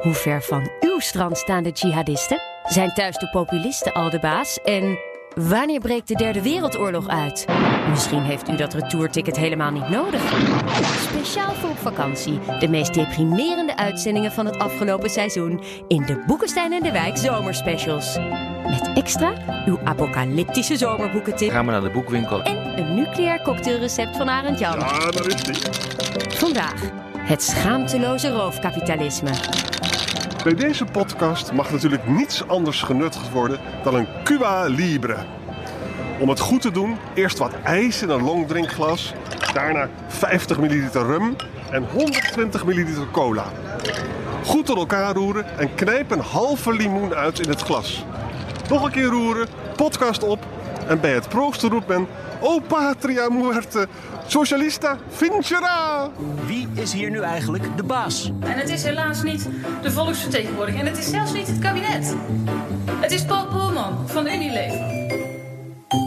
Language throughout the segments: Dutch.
Hoe ver van uw strand staan de jihadisten? Zijn thuis de populisten al de baas? En wanneer breekt de Derde Wereldoorlog uit? Misschien heeft u dat retourticket helemaal niet nodig. Speciaal voor op vakantie. De meest deprimerende uitzendingen van het afgelopen seizoen in de Boekenstein en de Wijk zomerspecials. Met extra uw apocalyptische zomerboekentip Gaan we naar de boekwinkel. en een nucleair cocktailrecept van Arend Jan. Ah, daar is die. Vandaag het schaamteloze roofkapitalisme. Bij deze podcast mag natuurlijk niets anders genuttigd worden dan een Cuba Libre. Om het goed te doen, eerst wat ijs in een longdrinkglas, daarna 50 milliliter rum en 120 milliliter cola. Goed door elkaar roeren en knijp een halve limoen uit in het glas. Nog een keer roeren, podcast op en bij het proosten roept men... O patria muerte, socialista vincera! Wie is hier nu eigenlijk de baas? En het is helaas niet de volksvertegenwoordiger. En het is zelfs niet het kabinet. Het is Paul Polman van Unilever.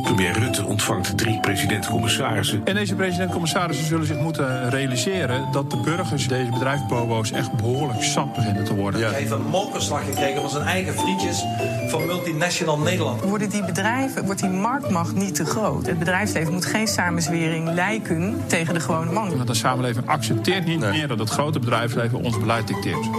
Premier Rutte ontvangt drie president-commissarissen. En deze president-commissarissen zullen zich moeten realiseren dat de burgers deze bedrijfsbobo's echt behoorlijk zat beginnen te worden. Hij heeft een mokerslag gekregen van zijn eigen vriendjes van multinational Nederland. Worden die bedrijven, wordt die marktmacht niet te groot? Het bedrijfsleven moet geen samenzwering lijken tegen de gewone man. Want de samenleving accepteert niet meer dat het grote bedrijfsleven ons beleid dicteert.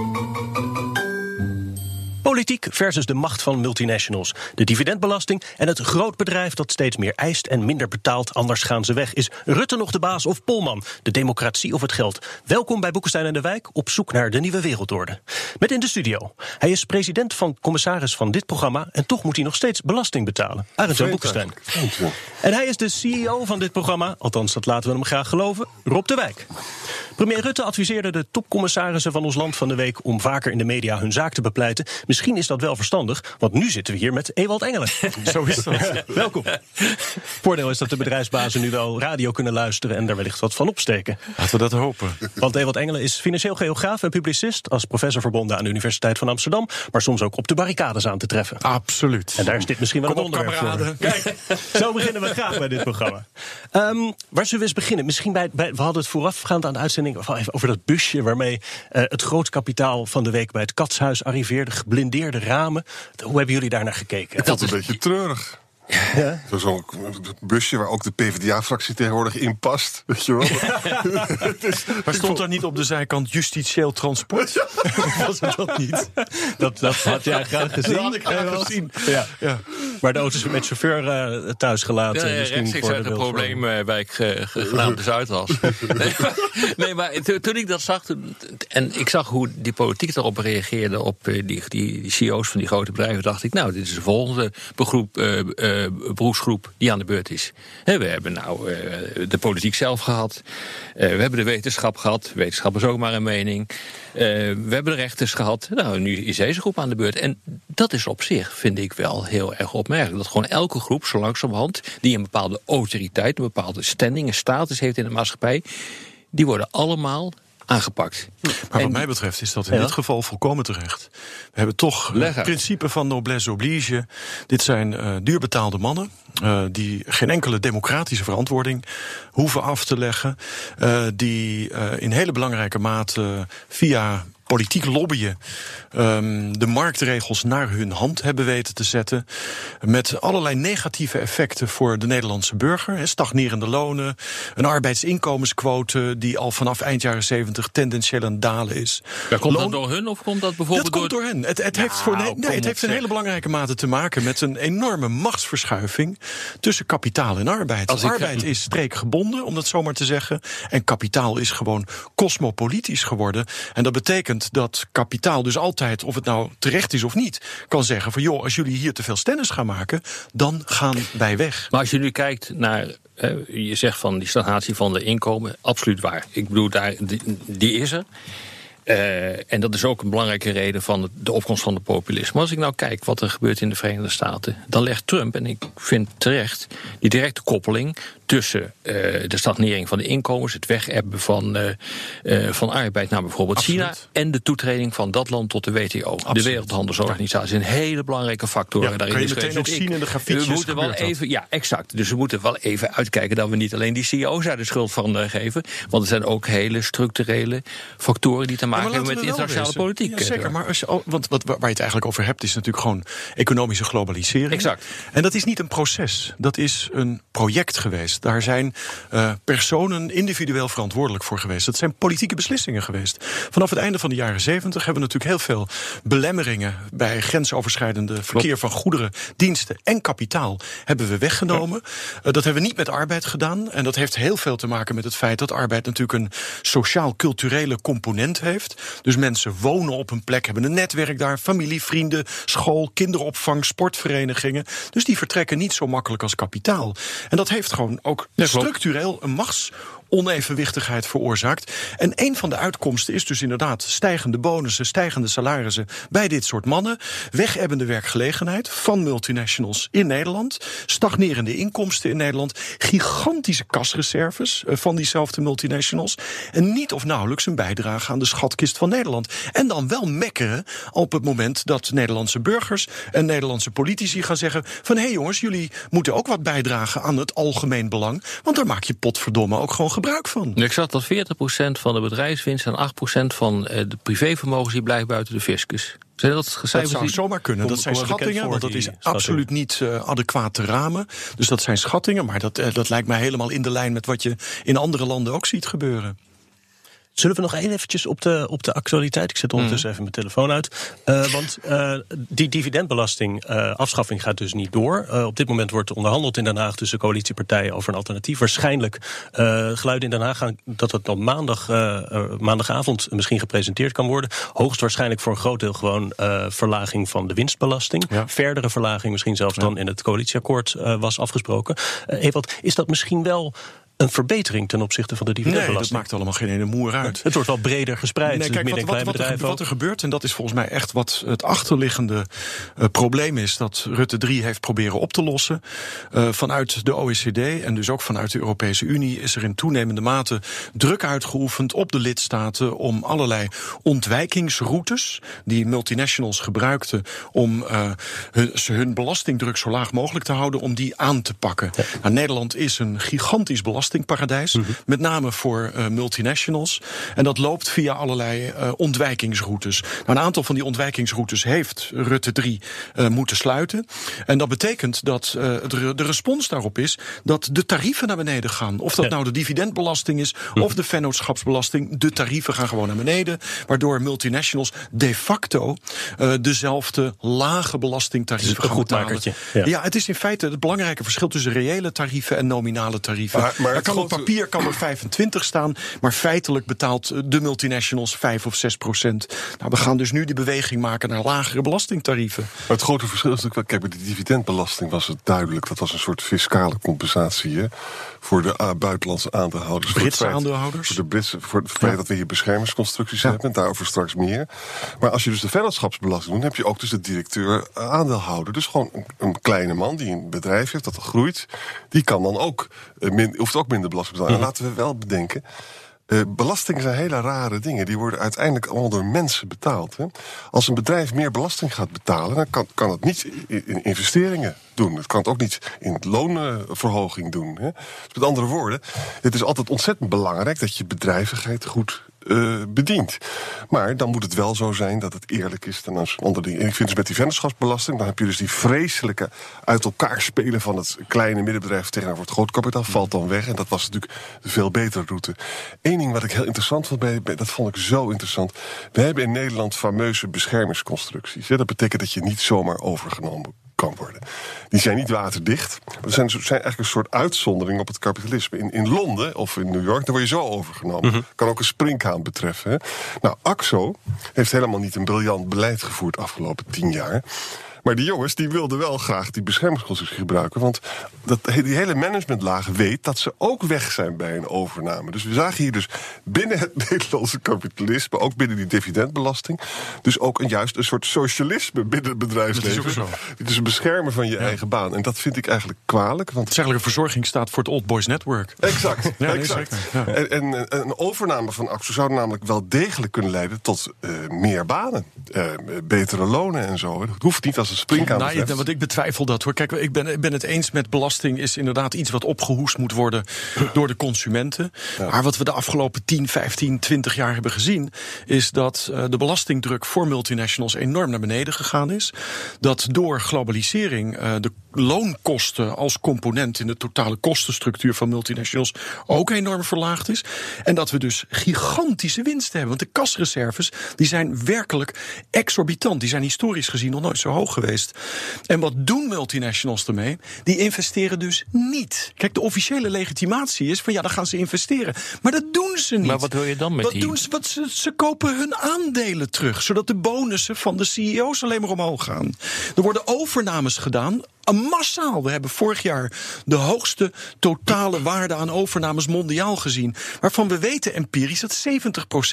Politiek versus de macht van multinationals. De dividendbelasting en het grootbedrijf dat steeds meer eist en minder betaalt, anders gaan ze weg. Is Rutte nog de baas of Polman? De democratie of het geld? Welkom bij Boekenstein en de Wijk op zoek naar de nieuwe wereldorde. Met in de studio. Hij is president van commissaris van dit programma en toch moet hij nog steeds belasting betalen. Arend Jan Boekenstein. En hij is de CEO van dit programma, althans dat laten we hem graag geloven, Rob de Wijk. Premier Rutte adviseerde de topcommissarissen van ons land van de week om vaker in de media hun zaak te bepleiten. Misschien is dat wel verstandig, want nu zitten we hier met Ewald Engelen. Zo is dat. Welkom. Voordeel is dat de bedrijfsbazen nu wel radio kunnen luisteren en daar wellicht wat van opsteken. Laten we dat hopen. Want Ewald Engelen is financieel geograaf en publicist, als professor verbonden aan de Universiteit van Amsterdam, maar soms ook op de barricades aan te treffen. Absoluut. En daar is dit misschien wel Kom een op, onderwerp. Kijk, zo beginnen we graag bij dit programma. Ehm, waar zullen we eens beginnen? Misschien bij, bij, we hadden het voorafgaand aan de uitzending over dat busje waarmee eh, het grootkapitaal van de week bij het katshuis arriveerde. Geblindeerde ramen. Hoe hebben jullie daar naar gekeken? Ik vond het een beetje treurig. Zo- Zo'n busje waar ook de PvdA-fractie tegenwoordig in past. Weet je wel? Het is- Maar stond er niet op de zijkant justitieel transport? Was het dat niet? Dat, dat had jij graag gezien. Dat had ik graag gezien. Ja. Ja. Maar de auto's met chauffeur eh, thuis gelaten. Ja, ja, misschien rechtstreeks voor uit de beeldvorming. probleemwijk genaamd de Zuidas. nee, maar, nee, maar to- toen ik dat zag, toen, en ik zag hoe die politiek daarop reageerde, op eh, die, die, die CEO's van die grote bedrijven, dacht ik, nou, dit is de volgende begroep, eh, eh, beroepsgroep die aan de beurt is. We hebben nou eh, de politiek zelf gehad, eh, we hebben de wetenschap gehad, wetenschap is ook maar een mening. Eh, we hebben de rechters gehad, nou, nu is deze groep aan de beurt. En dat is op zich, vind ik wel heel erg opmerkelijk. Dat gewoon elke groep, zo langzamerhand, die een bepaalde autoriteit, een bepaalde standing, een status heeft in de maatschappij, die worden allemaal aangepakt. Maar wat En- mij betreft is dat in Ja. dit geval volkomen terecht. We hebben toch Leg het uit. principe van noblesse oblige. Dit zijn eh, duurbetaalde mannen. eh, die geen enkele democratische verantwoording hoeven af te leggen. eh, die eh, in hele belangrijke mate via politiek lobbyen ehm, de marktregels naar hun hand hebben weten te zetten. Met allerlei negatieve effecten voor de Nederlandse burger. Stagnerende lonen, een arbeidsinkomensquote die al vanaf eind jaren 70 tendentieel aan het dalen is. Ja, komt Loon- dat door hun of komt dat bijvoorbeeld dat komt door hen. Het, het heeft, voor, nee, het heeft een hele belangrijke mate te maken met een enorme machtsverschuiving tussen kapitaal en arbeid. Als ik- arbeid is streekgebonden, om dat zo maar te zeggen. En kapitaal is gewoon cosmopolitisch geworden. En dat betekent dat kapitaal dus altijd, of het nou terecht is of niet, kan zeggen van joh, als jullie hier te veel stennis gaan maken, dan gaan wij weg. Maar als je nu kijkt naar, je zegt van die stagnatie van de inkomen, absoluut waar. Ik bedoel, daar, die is er. Eh, en dat is ook een belangrijke reden van het- de opkomst van de populisme. Als ik nou kijk wat er gebeurt in de Verenigde Staten, dan legt Trump, en ik vind terecht, die directe koppeling tussen eh, de stagnering van de inkomens, het wegebben van, eh, van arbeid naar bijvoorbeeld China en de toetreding van dat land tot de WTO, de Wereldhandelsorganisatie. Een hele belangrijke factor Ja, daarin. kan je meteen ook zien in de grafiekjes We moeten wel dat. even, ja, exact. Dus we moeten wel even uitkijken dat we niet alleen die CEO's daar de schuld van geven, want er zijn ook hele structurele factoren die te Ja, maken hebben met internationale politiek. Ja, zeker, maar als je, want wat, waar je het eigenlijk over hebt is natuurlijk gewoon economische globalisering. Exact. En dat is niet een proces, dat is een project geweest. Daar zijn eh, personen individueel verantwoordelijk voor geweest. Dat zijn politieke beslissingen geweest. Vanaf het einde van de jaren zeventig hebben we natuurlijk heel veel belemmeringen bij grensoverschrijdende verkeer van goederen, diensten en kapitaal hebben we weggenomen. Eh, dat hebben we niet met arbeid gedaan. En dat heeft heel veel te maken met het feit dat arbeid natuurlijk een sociaal-culturele component heeft. Dus mensen wonen op een plek, hebben een netwerk daar, familie, vrienden, school, kinderopvang, sportverenigingen. Dus die vertrekken niet zo makkelijk als kapitaal. En dat heeft gewoon ook structureel een machtsonevenwichtigheid veroorzaakt. En een van de uitkomsten is dus inderdaad stijgende bonussen, stijgende salarissen bij dit soort mannen, wegebbende werkgelegenheid van multinationals in Nederland, stagnerende inkomsten in Nederland, gigantische kasreserves eh, van diezelfde multinationals. En niet of nauwelijks een bijdrage aan de schatkist van Nederland. En dan wel mekkeren op het moment dat Nederlandse burgers en Nederlandse politici gaan zeggen van hé hey jongens, jullie moeten ook wat bijdragen aan het algemeen belang, want daar maak je potverdomme ook gewoon gebruik van. Ik zag dat 40% van de bedrijfswinst en 8% van eh, de privévermogens die blijft buiten de fiscus. Zijn dat Dat zou zomaar kunnen. Dat zijn schattingen, want dat is absoluut niet eh, adequaat te ramen. Dus dat zijn schattingen, maar dat, eh, dat lijkt mij helemaal in de lijn met wat je in andere landen ook ziet gebeuren. Zullen we nog één eventjes op de, op de actualiteit? Ik zet ondertussen even mijn telefoon uit. Eh, want eh, die dividendbelasting, eh, afschaffing gaat dus niet door. Op dit moment wordt onderhandeld in Den Haag tussen coalitiepartijen over een alternatief. Waarschijnlijk geluiden in Den Haag gaan dat het dan maandag, maandagavond misschien gepresenteerd kan worden. Hoogstwaarschijnlijk voor een groot deel gewoon verlaging van de winstbelasting. Verdere verlaging misschien zelfs dan in het coalitieakkoord was afgesproken. Ewald, is dat misschien wel een verbetering ten opzichte van de Nee, dat dividendbelasting? maakt allemaal geen ene moer uit. Het wordt wel breder gespreid. Nee, kijk, wat, wat, wat, er, wat er gebeurt, en dat is volgens mij echt wat het achterliggende eh, probleem is, dat Rutte 3 heeft proberen op te lossen. Eh, vanuit de OECD en dus ook vanuit de Europese Unie is er in toenemende mate druk uitgeoefend op de lidstaten om allerlei ontwijkingsroutes die multinationals gebruikten om eh, hun, hun belastingdruk zo laag mogelijk te houden, om die aan te pakken. Nou, Nederland is een gigantisch belastingparadijs, met name voor eh, multinationals. En dat loopt via allerlei eh, ontwijkingsroutes. Nou, een aantal van die ontwijkingsroutes heeft Rutte 3 eh, moeten sluiten. En dat betekent dat eh, re- de respons daarop is dat de tarieven naar beneden gaan. Of dat nou de dividendbelasting is of de vennootschapsbelasting. De tarieven gaan gewoon naar beneden. Waardoor multinationals de facto eh, dezelfde lage belastingtarieven Het is een gaan betalen. ja. Ja. het is in feite het belangrijke verschil tussen reële tarieven en nominale tarieven. Maar- maar kan op papier kan er 25 staan, maar feitelijk betaalt eh, de multinationals 5 of 6 procent. Nou, we gaan dus nu die beweging maken naar lagere belastingtarieven. Maar het grote verschil is natuurlijk, kijk, bij die dividendbelasting was het duidelijk. Dat was een soort fiscale compensatie hè, voor de ah, buitenlandse aandeelhouders. Britse feit- aandeelhouders? Voor, de Britse, voor het feit dat we hier beschermingsconstructies hebben. En daarover straks meer. Maar als je dus de vennootschapsbelasting doet, dan heb je ook dus de directeur eh, aandeelhouder. Dus gewoon een, een kleine man die een bedrijf heeft dat groeit. Die kan dan ook, eh, min, hoeft ook minder belasting te betalen. En laten we wel bedenken. Eh, belastingen zijn hele rare dingen. Die worden uiteindelijk allemaal door mensen betaald. Hè. Als een bedrijf meer belasting gaat betalen, dan kan, kan het niet in, in investeringen doen. Het kan het ook niet in loonverhoging doen. Hè. Dus met andere woorden, het is altijd ontzettend belangrijk dat je bedrijvigheid goed eh, bedient. Maar dan moet het wel zo zijn dat het eerlijk is ten aanzien van andere dingen. En ik vind dus met die vennootschapsbelasting, dan heb je dus die vreselijke uit elkaar spelen van het kleine middenbedrijf tegenover het groot kapitaal, valt dan weg. En dat was natuurlijk de veel betere route. Eén ding wat ik heel interessant vond, bij, dat vond ik zo interessant. We hebben in Nederland fameuze beschermingsconstructies. Dat betekent dat je niet zomaar overgenomen kan worden. Die zijn niet waterdicht. Dat zijn, zijn eigenlijk een soort uitzondering op het kapitalisme. In, in Londen of in New York, dan word je zo overgenomen. Kan ook een springhaan betreffen. Hè. Nou, AXO, heeft helemaal niet een briljant beleid gevoerd afgelopen tien jaar. Maar die jongens die wilden wel graag die beschermingsconstructie gebruiken. Want dat, die hele managementlaag weet dat ze ook weg zijn bij een overname. Dus we zagen hier dus binnen het Nederlandse kapitalisme, ook binnen die dividendbelasting, dus ook een, juist een soort socialisme binnen het bedrijfsleven. Dat is ook Het is een beschermen van je eigen baan. En dat vind ik eigenlijk kwalijk. Want Het is eigenlijk een verzorgingsstaat voor het Old Boys Network. Exact. Ja, exact. Ja. En, en een overname van Axo zou namelijk wel degelijk kunnen leiden tot eh, meer banen. Eh, betere lonen en zo. Het hoeft niet als een springkaan. Nou, ja, want ik betwijfel dat hoor. Kijk, ik ben, ik ben het eens met belasting is inderdaad iets wat opgehoest moet worden door de consumenten. Maar wat we de afgelopen 10, 15, 20 jaar hebben gezien, is dat eh, de belastingdruk voor multinationals enorm naar beneden gegaan is. Dat door globalisering eh, de loonkosten als component in de totale kostenstructuur van multinationals ook enorm verlaagd is. En dat we dus gigantische winsten hebben. Want de kasreserves die zijn werkelijk exorbitant. Die zijn historisch gezien nog nooit zo hoog geweest. En wat doen multinationals ermee? Die investeren dus niet. Kijk, de officiële legitimatie is van ja, dan gaan ze investeren. Maar dat doen ze niet. Maar wat wil je dan met wat die- doen ze? Wat ze, ze kopen hun aandelen terug, zodat de bonussen van de CEO's alleen maar omhoog gaan. Er worden overnames gedaan. Massaal. We hebben vorig jaar de hoogste totale waarde aan overnames mondiaal gezien. Waarvan we weten empirisch dat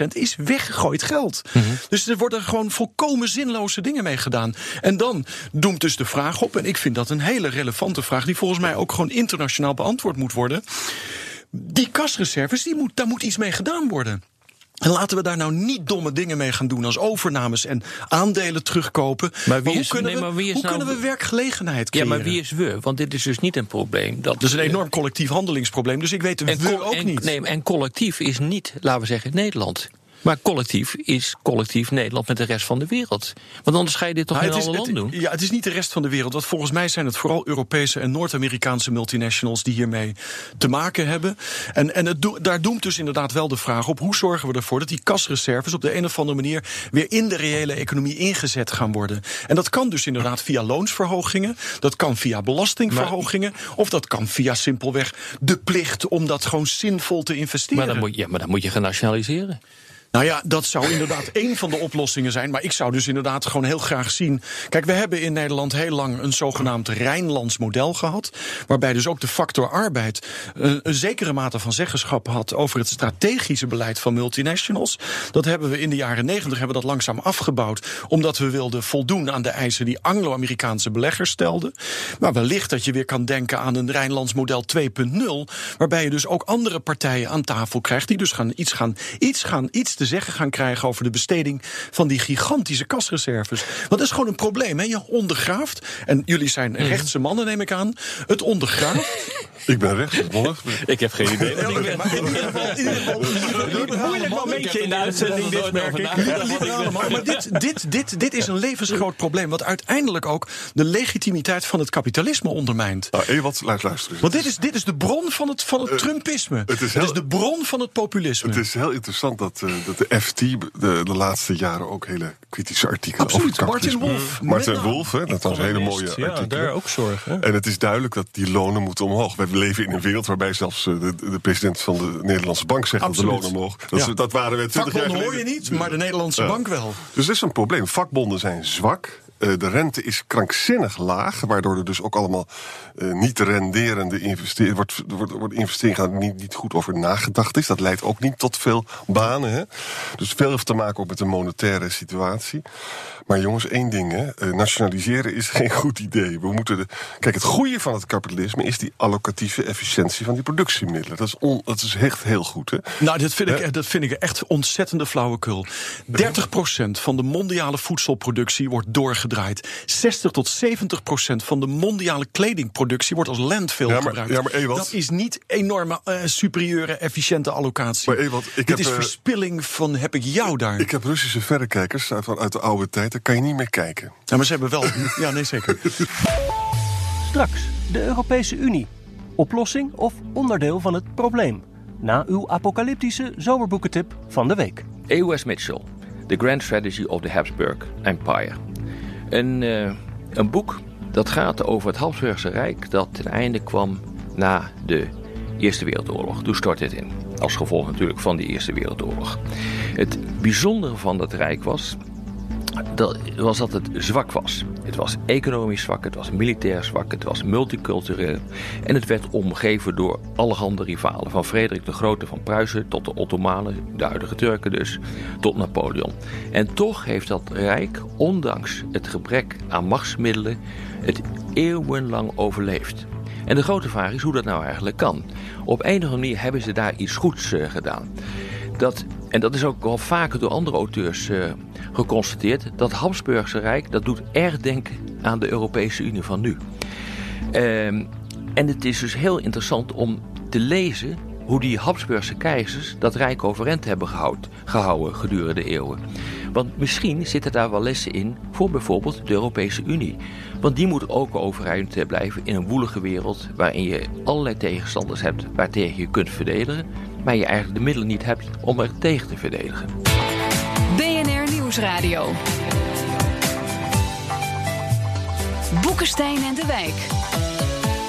70% is weggegooid geld. Dus er worden gewoon volkomen zinloze dingen mee gedaan. En dan doemt dus de vraag op, en ik vind dat een hele relevante vraag, die volgens mij ook gewoon internationaal beantwoord moet worden. Die kasreserves, die moet, daar moet iets mee gedaan worden. En laten we daar nou niet domme dingen mee gaan doen als overnames en aandelen terugkopen. Maar wie hoe is- kunnen, nee, we, maar wie is hoe nou- kunnen we werkgelegenheid Ja, creëren? maar wie is we? Want dit is dus niet een probleem. Dat, Dat is een enorm collectief handelingsprobleem, dus ik weet en, we ook en- niet. Nee, en collectief is niet, laten we zeggen, Nederland. Maar collectief is collectief Nederland met de rest van de wereld. Want anders ga je dit toch Nou, in alle landen doen? ja, het is niet de rest van de wereld. Want volgens mij zijn het vooral Europese en Noord-Amerikaanse multinationals die hiermee te maken hebben. En, en het daar doemt dus inderdaad wel de vraag op: hoe zorgen we ervoor dat die kasreserves op de een of andere manier weer in de reële economie ingezet gaan worden? En dat kan dus inderdaad via loonsverhogingen, dat kan via belastingverhogingen, of dat kan via simpelweg de plicht om dat gewoon zinvol te investeren. Maar dan moet, ja, maar dan moet je gaan nationaliseren. Nou ja, dat zou inderdaad één van de oplossingen zijn. Maar ik zou dus inderdaad gewoon heel graag zien. Kijk, we hebben in Nederland heel lang een zogenaamd Rijnlands model gehad. Waarbij dus ook de factor arbeid een, een zekere mate van zeggenschap had over het strategische beleid van multinationals. Dat hebben we in de jaren negentig hebben dat langzaam afgebouwd. Omdat we wilden voldoen aan de eisen die Anglo-Amerikaanse beleggers stelden. Maar wellicht dat je weer kan denken aan een Rijnlands model 2.0. Waarbij je dus ook andere partijen aan tafel krijgt. Die dus gaan iets, gaan, iets, gaan, iets zeggen gaan krijgen over de besteding van die gigantische kasreserves. Want dat is gewoon een probleem. Hè? Je ondergraaft. En jullie zijn rechtse mannen, neem ik aan. Het ondergraaft. Ik ben rechts, Wolf. Ik heb geen idee. Ja, oké, maar in ieder geval- in ieder geval- een moeilijk momentje in de uitzending, dit merk ik. Maar dit, dit, dit, dit is een levensgroot probleem. Wat uiteindelijk ook de legitimiteit van het kapitalisme ondermijnt. Nou, Ewald, luister, luister eens. Want dit is, dit is de bron van het, van het Trumpisme. het is Het heel- is de bron van het populisme. Het is heel interessant dat, eh, dat de FT de, de laatste jaren ook hele kritische artikelen Absoluut, over Martin Wolf. Martin Met name. Wolf, hè, dat was een hele mooie Ja, artikelen. daar ook zorgen. En het is duidelijk dat die lonen moeten omhoog. We leven in een wereld waarbij zelfs eh, de, de president van de Nederlandse bank zegt dat de lonen omhoog. Dat, Ja. dat waren we 20 jaar Vakbonden geleden. hoor je niet, maar de Nederlandse bank wel. Dus dat is een probleem. Vakbonden zijn zwak. Eh, de rente is krankzinnig laag, waardoor er dus ook allemaal eh, niet renderende investeringen. Wordt, wordt, wordt investeringen gaan niet, niet goed over nagedacht is. Dat leidt ook niet tot veel banen. Hè? Dus veel heeft te maken ook met de monetaire situatie. Maar jongens, één ding: hè. Eh, nationaliseren is geen goed idee. We moeten de, kijk, het goede van het kapitalisme is die allocatieve efficiëntie van die productiemiddelen. Dat is, on, dat is echt heel goed. Hè? Nou, dat vind, ik, dat vind ik echt ontzettende flauwekul. 30% van de mondiale voedselproductie wordt doorgedraaid. 60 tot 70% van de mondiale kledingproductie wordt als landfill Ja, maar- gebruikt. ja, maar Ewald- dat is niet enorme, eh, superieure, efficiënte allocatie. Maar Ewald, ik Dit heb, is eh, verspilling van heb ik jou daar. Ik heb Russische verrekijkers uit, uit de oude tijd. Daar kan je niet meer kijken. Ja, maar ze hebben wel. ja, nee, zeker. Straks de Europese Unie. Oplossing of onderdeel van het probleem? Na uw apocalyptische zomerboekentip van de week. E.O.S. Mitchell, The Grand Strategy of the Habsburg Empire. Een, eh, een boek dat gaat over het Habsburgse Rijk dat ten einde kwam na de Eerste Wereldoorlog. Toen stortte het in. Als gevolg natuurlijk van die Eerste Wereldoorlog. Het bijzondere van dat rijk was dat was dat het zwak was. Het was economisch zwak, het was militair zwak, het was multicultureel. En het werd omgeven door allerhande rivalen. Van Frederik de Grote van Pruisen tot de Ottomanen, de huidige Turken dus, tot Napoleon. En toch heeft dat rijk, ondanks het gebrek aan machtsmiddelen, het eeuwenlang overleefd. En de grote vraag is hoe dat nou eigenlijk kan. Op enige manier hebben ze daar iets goeds uh, gedaan. Dat, en dat is ook wel vaker door andere auteurs uh, geconstateerd. Dat Habsburgse Rijk, dat doet erg denken aan de Europese Unie van nu. Um, en het is dus heel interessant om te lezen hoe die Habsburgse keizers dat rijk overeind hebben gehoud, gehouden gedurende de eeuwen. Want misschien zitten daar wel lessen in voor bijvoorbeeld de Europese Unie. Want die moet ook overeind blijven in een woelige wereld waarin je allerlei tegenstanders hebt waartegen je kunt verdedigen, maar je eigenlijk de middelen niet hebt om er tegen te verdedigen. BNR Nieuwsradio. Boekenstein en de Wijk.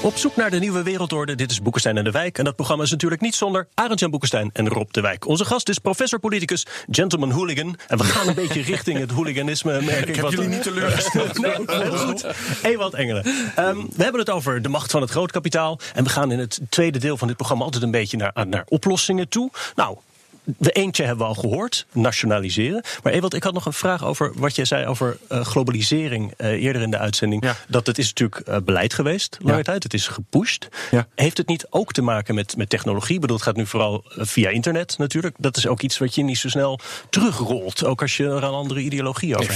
Op zoek naar de nieuwe wereldorde. Dit is Boekenstein en de Wijk. En dat programma is natuurlijk niet zonder Arend-Jan Boekenstein en Rob de Wijk. Onze gast is professor politicus, gentleman hooligan. En we gaan een beetje richting het hooliganisme, merk ik. Ik heb wat jullie niet teleurgesteld. Nee, heel goed. Ewald Engelen. Um, we hebben het over de macht van het grootkapitaal. En we gaan in het tweede deel van dit programma altijd een beetje naar, naar oplossingen toe. Nou, de eentje hebben we al gehoord, nationaliseren. Maar Ewald, ik had nog een vraag over wat jij zei over uh, globalisering uh, eerder in de uitzending. Ja. Dat het is natuurlijk uh, beleid geweest, lange Ja. tijd. Het is gepusht. Ja. Heeft het niet ook te maken met, met technologie? Ik bedoel, het gaat nu vooral via internet natuurlijk. Dat is ook iets wat je niet zo snel terugrolt. Ook als je er een andere ideologie over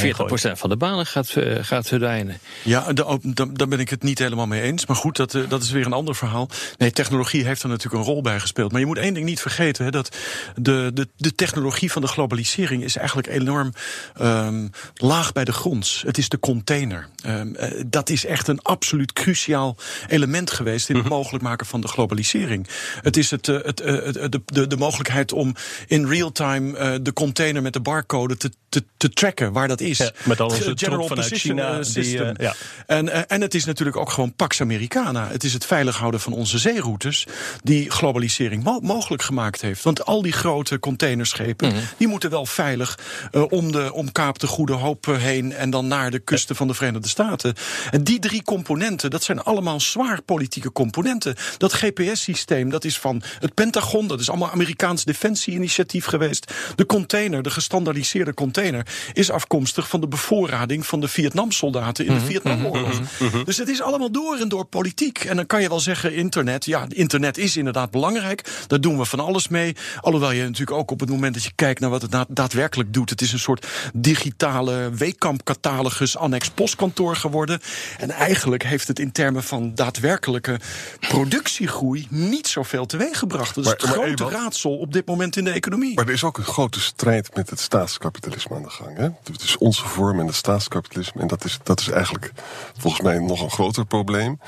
40% van de banen gaat, eh, gaat verdwijnen. Ja, daar ben ik het niet helemaal mee eens. Maar goed, dat, eh, dat is weer een ander verhaal. Nee, technologie heeft er natuurlijk een rol bij gespeeld. Maar je moet één ding niet vergeten: hè, dat de, de, de technologie van de globalisering is eigenlijk enorm ehm, laag bij de grond. Het is de container. Ehm, eh, dat is echt een absoluut cruciaal element geweest in het mogelijk maken van de globalisering. Het is het, eh, het, eh, het, de, de, de mogelijkheid om in real time eh, de container met de barcode te, te, te tracken waar dat is. Ja, met al onze Het troep vanuit China eh, die, System. eh, ja. En, eh, en het is natuurlijk ook gewoon Pax Americana. Het is het veilig houden van onze zeeroutes die globalisering mo- mogelijk gemaakt heeft. Want al die grote containerschepen, Mhm. die moeten wel veilig eh, om, de, om Kaap de Goede Hoop eh, heen en dan naar de kusten van de Verenigde Staten. En die drie componenten, dat zijn allemaal zwaar politieke componenten. Dat GPS-systeem, dat is van het Pentagon, dat is allemaal Amerikaans defensie-initiatief geweest. De container, de gestandaardiseerde container, is afkomstig van de bevoorrading van de Vietnamsoldaten in de Vietnamoorlog. Dus het is allemaal door en door politiek. En dan kan je wel zeggen, internet, ja, internet is inderdaad belangrijk. Daar doen we van alles mee. Alhoewel je natuurlijk ook op het moment dat je kijkt naar wat het daadwerkelijk doet. Het is een soort digitale weekkampcatalogus annex postkantoor geworden. En eigenlijk heeft het in termen van daadwerkelijke productiegroei niet zoveel teweeggebracht. Dat is Maar- het maar grote raadsel op dit moment in de economie. Maar er is ook een grote strijd met het staatskapitalisme aan de gang. Hè? Het is onze vorm en het staatskapitalisme. En dat is, dat is eigenlijk volgens mij nog een groter probleem.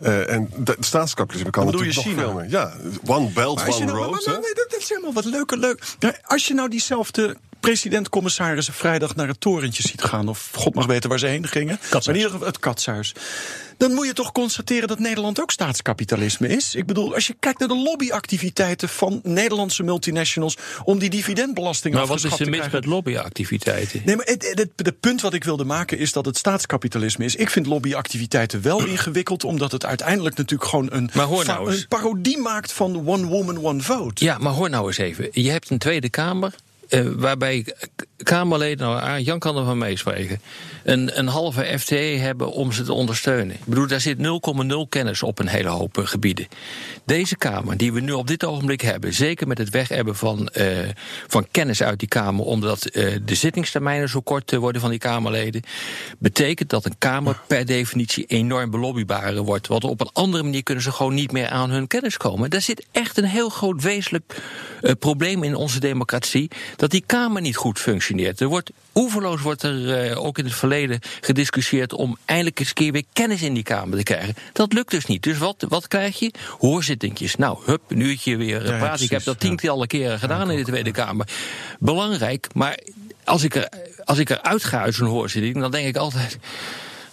Eh, en de- het staatskapitalisme kan natuurlijk je, nog China? veel meer. Ja, one belt, Maar one nou- road. nee, dat is helemaal wat Leuk. Als je nou diezelfde president-commissarissen vrijdag naar het torentje ziet gaan, of god mag weten waar ze heen gingen, maar in ieder geval het katshuis. Dan moet je toch constateren dat Nederland ook staatskapitalisme is. Ik bedoel, als je kijkt naar de lobbyactiviteiten van Nederlandse multinationals om die dividendbelasting Maar wat is er te mis krijgen. met lobbyactiviteiten? Nee, maar het, het, het punt wat ik wilde maken is dat het staatskapitalisme is. Ik vind lobbyactiviteiten wel ingewikkeld, omdat het uiteindelijk natuurlijk gewoon een, nou een parodie maakt van one woman, one vote. Ja, maar hoor nou eens even. Je hebt een Tweede Kamer. Eh, waarbij Kamerleden, nou, ah, Jan kan ervan meespreken, een, een halve FTE hebben om ze te ondersteunen. Ik bedoel, daar zit 0,0 kennis op een hele hoop eh, gebieden. Deze Kamer, die we nu op dit ogenblik hebben, zeker met het weghebben van, eh, van kennis uit die Kamer, omdat eh, de zittingstermijnen zo kort worden van die Kamerleden, betekent dat een Kamer per definitie enorm belobbybare wordt. Want op een andere manier kunnen ze gewoon niet meer aan hun kennis komen. Daar zit echt een heel groot wezenlijk probleem in onze democratie, dat die Kamer niet goed functioneert. Er wordt oeverloos wordt er eh, ook in het verleden gediscussieerd om eindelijk eens een keer weer kennis in die Kamer te krijgen. Dat lukt dus niet. Dus wat, wat krijg je? Hoorzittingjes. Nou, hup, een uurtje weer eh, Ja, praten. Ik heb dat tientallen keren gedaan in de Tweede Kamer. Belangrijk, maar als ik, er, als ik eruit ga uit zo'n hoorzitting, dan denk ik altijd.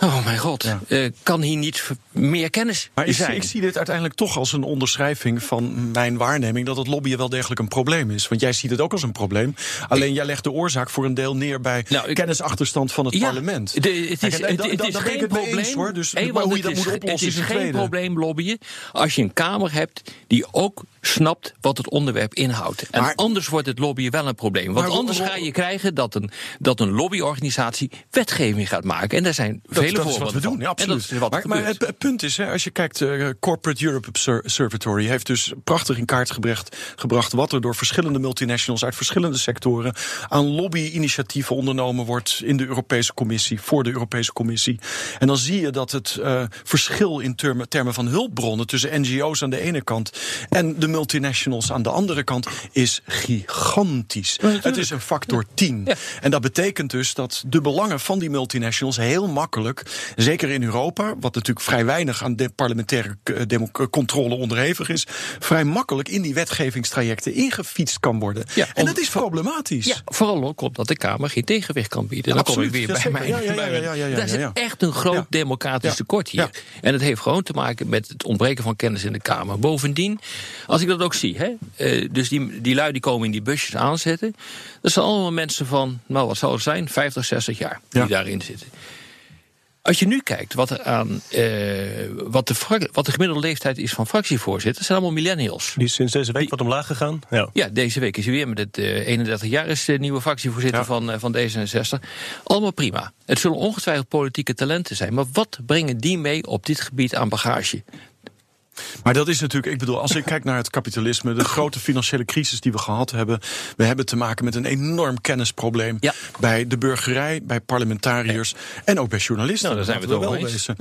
Oh mijn god, eh, kan hier niet meer kennis Maar ik, zijn? ik zie dit uiteindelijk toch als een onderschrijving van mijn waarneming dat het lobbyen wel degelijk een probleem is. Want jij ziet het ook als een probleem. Alleen jij legt de oorzaak voor een deel neer bij kennisachterstand van het Ja, parlement. de- het is, en het, het is geen het probleem. eens, hoor. Dus, maar want hoe je het dat is, moet het oplossen is is een geen tweede. probleem lobbyen als je een Kamer hebt die ook snapt wat het onderwerp inhoudt. En anders wordt het lobbyen wel een probleem. Want Maar- anders ga je krijgen dat een, dat een lobbyorganisatie wetgeving gaat maken. En daar zijn Dat, dat is wat we doen, ja, absoluut. dat is wat maar het, het punt is, hè, als je kijkt, eh, Corporate Europe Obser- Observatory heeft dus prachtig in kaart gebracht, gebracht wat er door verschillende multinationals uit verschillende sectoren aan lobby-initiatieven ondernomen wordt in de Europese Commissie, voor de Europese Commissie. En dan zie je dat het eh, verschil in termen, termen van hulpbronnen tussen NGO's aan de ene kant en de multinationals aan de andere kant is gigantisch. het is een factor 10. En dat betekent dus dat de belangen van die multinationals heel makkelijk, zeker in Europa, wat natuurlijk vrij weinig aan de parlementaire eh, controle onderhevig is, vrij makkelijk in die wetgevingstrajecten ingefietst kan worden. en dat is problematisch. Ja, vooral ook omdat de Kamer geen tegenwicht kan bieden. Dan kom ik Absoluut, weer bij mijn. Ja, ja, ja, ja, ja, ja, Dat ja, ja. echt een groot democratisch tekort hier. En het heeft gewoon te maken met het ontbreken van kennis in de Kamer. Bovendien, als ik dat ook zie, hè, eh, dus die, die lui die komen in die busjes aanzetten. Dat zijn allemaal mensen van, nou wat zal het zijn, 50, 60 jaar die daarin zitten. Als je nu kijkt wat, aan, eh, wat, de wat de gemiddelde leeftijd is van fractievoorzitters, zijn allemaal millennials. Die is sinds deze week wat omlaag gegaan. Ja. Ja, deze week is hij weer met het eh, 31 jaar is de nieuwe fractievoorzitter van, eh, van D66. Allemaal prima. Het zullen ongetwijfeld politieke talenten zijn. Maar wat brengen die mee op dit gebied aan bagage? Maar dat is natuurlijk, ik bedoel, als ik kijk naar het kapitalisme, de grote financiële crisis die we gehad hebben, we hebben te maken met een enorm kennisprobleem bij de burgerij, bij parlementariërs en ook bij journalisten. Nou, daar zijn we over wel eens. wezen.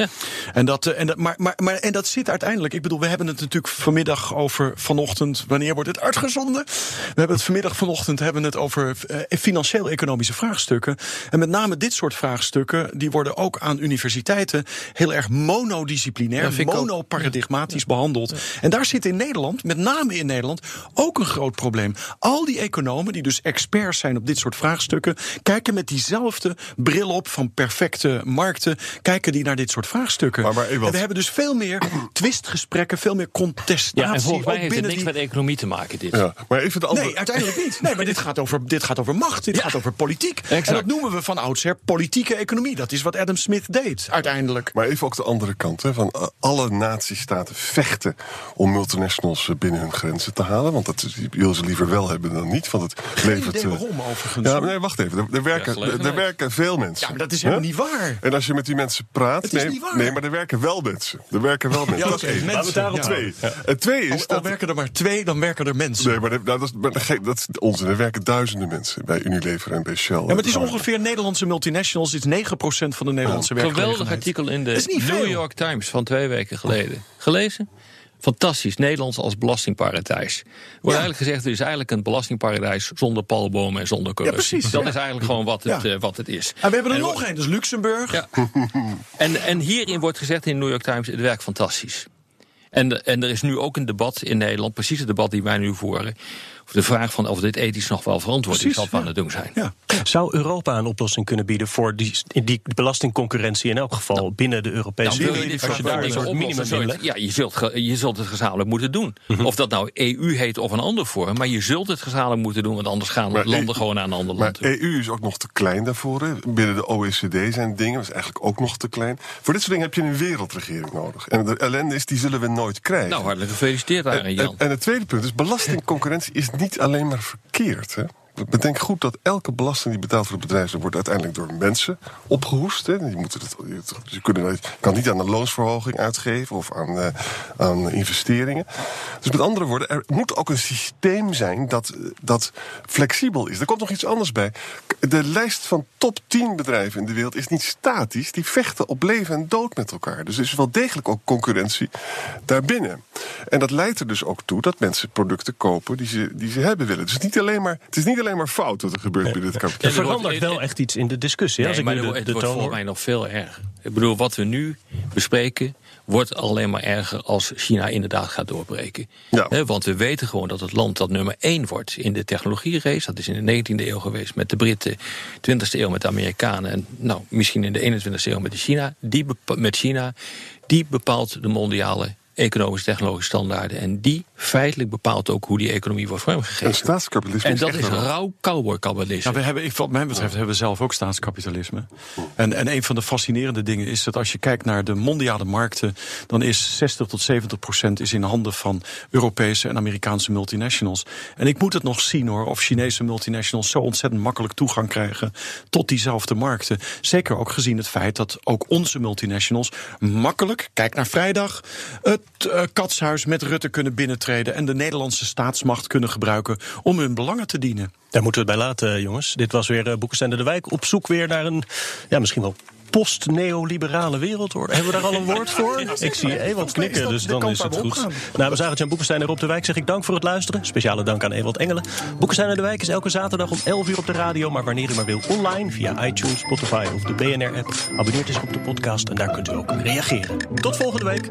En dat, eh, en dat, maar, maar, maar, en dat zit uiteindelijk, ik bedoel, we hebben het natuurlijk vanmiddag over vanochtend, wanneer wordt het uitgezonden? We hebben het vanmiddag vanochtend hebben het over eh, financieel-economische vraagstukken. En met name dit soort vraagstukken, die worden ook aan universiteiten heel erg monodisciplinair, Ja, monoparadigmatisch behandeld. En daar zit in Nederland, met name in Nederland, ook een groot probleem. Al die economen, die dus experts zijn op dit soort vraagstukken, kijken met diezelfde bril op van perfecte markten, kijken die naar dit soort vraagstukken. en we hebben dus veel meer twistgesprekken, veel meer contestatie. Ja, en volgens mij ook heeft het niks die... met economie te maken, dit. Ja, maar even de andere... Nee, uiteindelijk niet. Nee, maar dit gaat over, dit gaat over macht, dit gaat over politiek. En dat noemen we van oudsher politieke economie. Dat is wat Adam Smith deed, uiteindelijk. Maar even ook de andere kant. Hè, van alle natiestaten vechten om multinationals binnen hun grenzen te halen. Want dat is- willen ze liever wel hebben dan niet. Want het levert. idee eh, waarom, overigens. Ja, maar nee, wacht even. Er, er werken, er, werken veel mensen. Ja, maar dat is helemaal niet waar. En als je met die mensen praat. Het is nee, niet waar. nee, maar er werken wel mensen. Er werken wel mensen. Ja, dat is één. Laten we Ja. twee. Ja. Het tweede is Al, al dat. werken er maar twee, dan werken er mensen. Nee, maar, dat, dat, is, maar dat, is onzin. Er werken duizenden mensen bij Unilever en bij Shell. Ja, maar het is ongeveer Nederlandse multinationals. Het is 9% van de Nederlandse Geweldig werkgelegenheid. artikel in de New. York Times van twee weken geleden. Gelezen? Fantastisch. Nederlands als belastingparadijs. Er wordt eigenlijk gezegd, het is eigenlijk een belastingparadijs zonder palbomen en zonder corruptie. precies, Dat ja. is eigenlijk gewoon wat het, Ja. eh, wat het is. En we hebben er En nog één, dat is Luxemburg. Ja. En, en hierin wordt gezegd in de New York Times, het werkt fantastisch. En, en er is nu ook een debat in Nederland, precies het debat die wij nu voeren. Of de vraag van of dit ethisch nog wel verantwoord is, Precies, wat we aan het doen zijn. Zou Europa een oplossing kunnen bieden voor die, die belastingconcurrentie in elk geval binnen de Europese Unie? Als je daar een soort minimum Ja, je zult, je zult het gezamenlijk moeten doen. Of dat nou EU heet of een ander vorm. Maar je zult het gezamenlijk moeten doen, want anders gaan Maar landen EU gewoon naar een ander Maar land toe. EU is ook nog te klein daarvoor. Hè. Binnen de OECD zijn dingen, dat is eigenlijk ook nog te klein. Voor dit soort dingen heb je een wereldregering nodig. En de ellende is, die zullen we nooit krijgen. Nou, hartelijk gefeliciteerd aan en, Jan. en, en het tweede punt is, belastingconcurrentie is niet alleen maar verkeerd. Hè. Bedenk goed dat elke belasting die betaald wordt door bedrijven... wordt uiteindelijk door mensen opgehoest. Hè. Die het, je je kan niet aan een loonsverhoging uitgeven... of aan, eh, aan investeringen. Dus met andere woorden, er moet ook een systeem zijn... dat, dat flexibel is. Er komt nog iets anders bij. De lijst van top 10 bedrijven in de wereld is niet statisch. Die vechten op leven en dood met elkaar. Dus er is wel degelijk ook concurrentie daarbinnen. En dat leidt er dus ook toe dat mensen producten kopen die ze, die ze hebben willen. Dus niet alleen maar, het is niet alleen maar fout wat er gebeurt binnen het kapitaal. Er verandert wel echt iets in de discussie. hè, Nee, als ik maar nu het de, het wordt volgens hoor. mij nog veel erger. Ik bedoel, wat we nu bespreken wordt alleen maar erger als China inderdaad gaat doorbreken. Ja. want we weten gewoon dat het land dat nummer één wordt in de technologierace, dat is in de 19e eeuw geweest met de Britten, 20e eeuw met de Amerikanen en nou, misschien in de 21e eeuw met, de China, die met China, die bepaalt de mondiale economische technologische standaarden. En die feitelijk bepaalt ook hoe die economie wordt vormgegeven. En staatskapitalisme En is dat echt is rauw cowboy-kabbalisme. Ja, we hebben, ik- wat mij betreft hebben we zelf ook staatskapitalisme. En, en een van de fascinerende dingen is dat als je kijkt naar de mondiale markten, dan is 60 tot 70 procent is in handen van Europese en Amerikaanse multinationals. En ik moet het nog zien hoor, of Chinese multinationals zo ontzettend makkelijk toegang krijgen tot diezelfde markten. Zeker ook gezien het feit dat ook onze multinationals makkelijk, kijk naar vrijdag, het eh, katshuis met Rutte kunnen binnentreden en de Nederlandse staatsmacht kunnen gebruiken om hun belangen te dienen. Daar moeten we het bij laten, jongens. Dit was weer uh, Boekenstein de Wijk op zoek weer naar een, ja, misschien wel post-neoliberale wereldorde. Hebben we daar al een woord voor? Ik zie Ewald knikken, dus dan is het goed. Nou, we zagen Jan Boekenstein en Rob de Wijk. Zeg ik dank voor het luisteren. Speciale dank aan Ewald Engelen. Boekenstein en de Wijk is elke zaterdag om 11 uur op de radio. Maar wanneer u maar wil, online via iTunes, Spotify of de BNR-app. Abonneert dus op de podcast en daar kunt u ook reageren. Tot volgende week.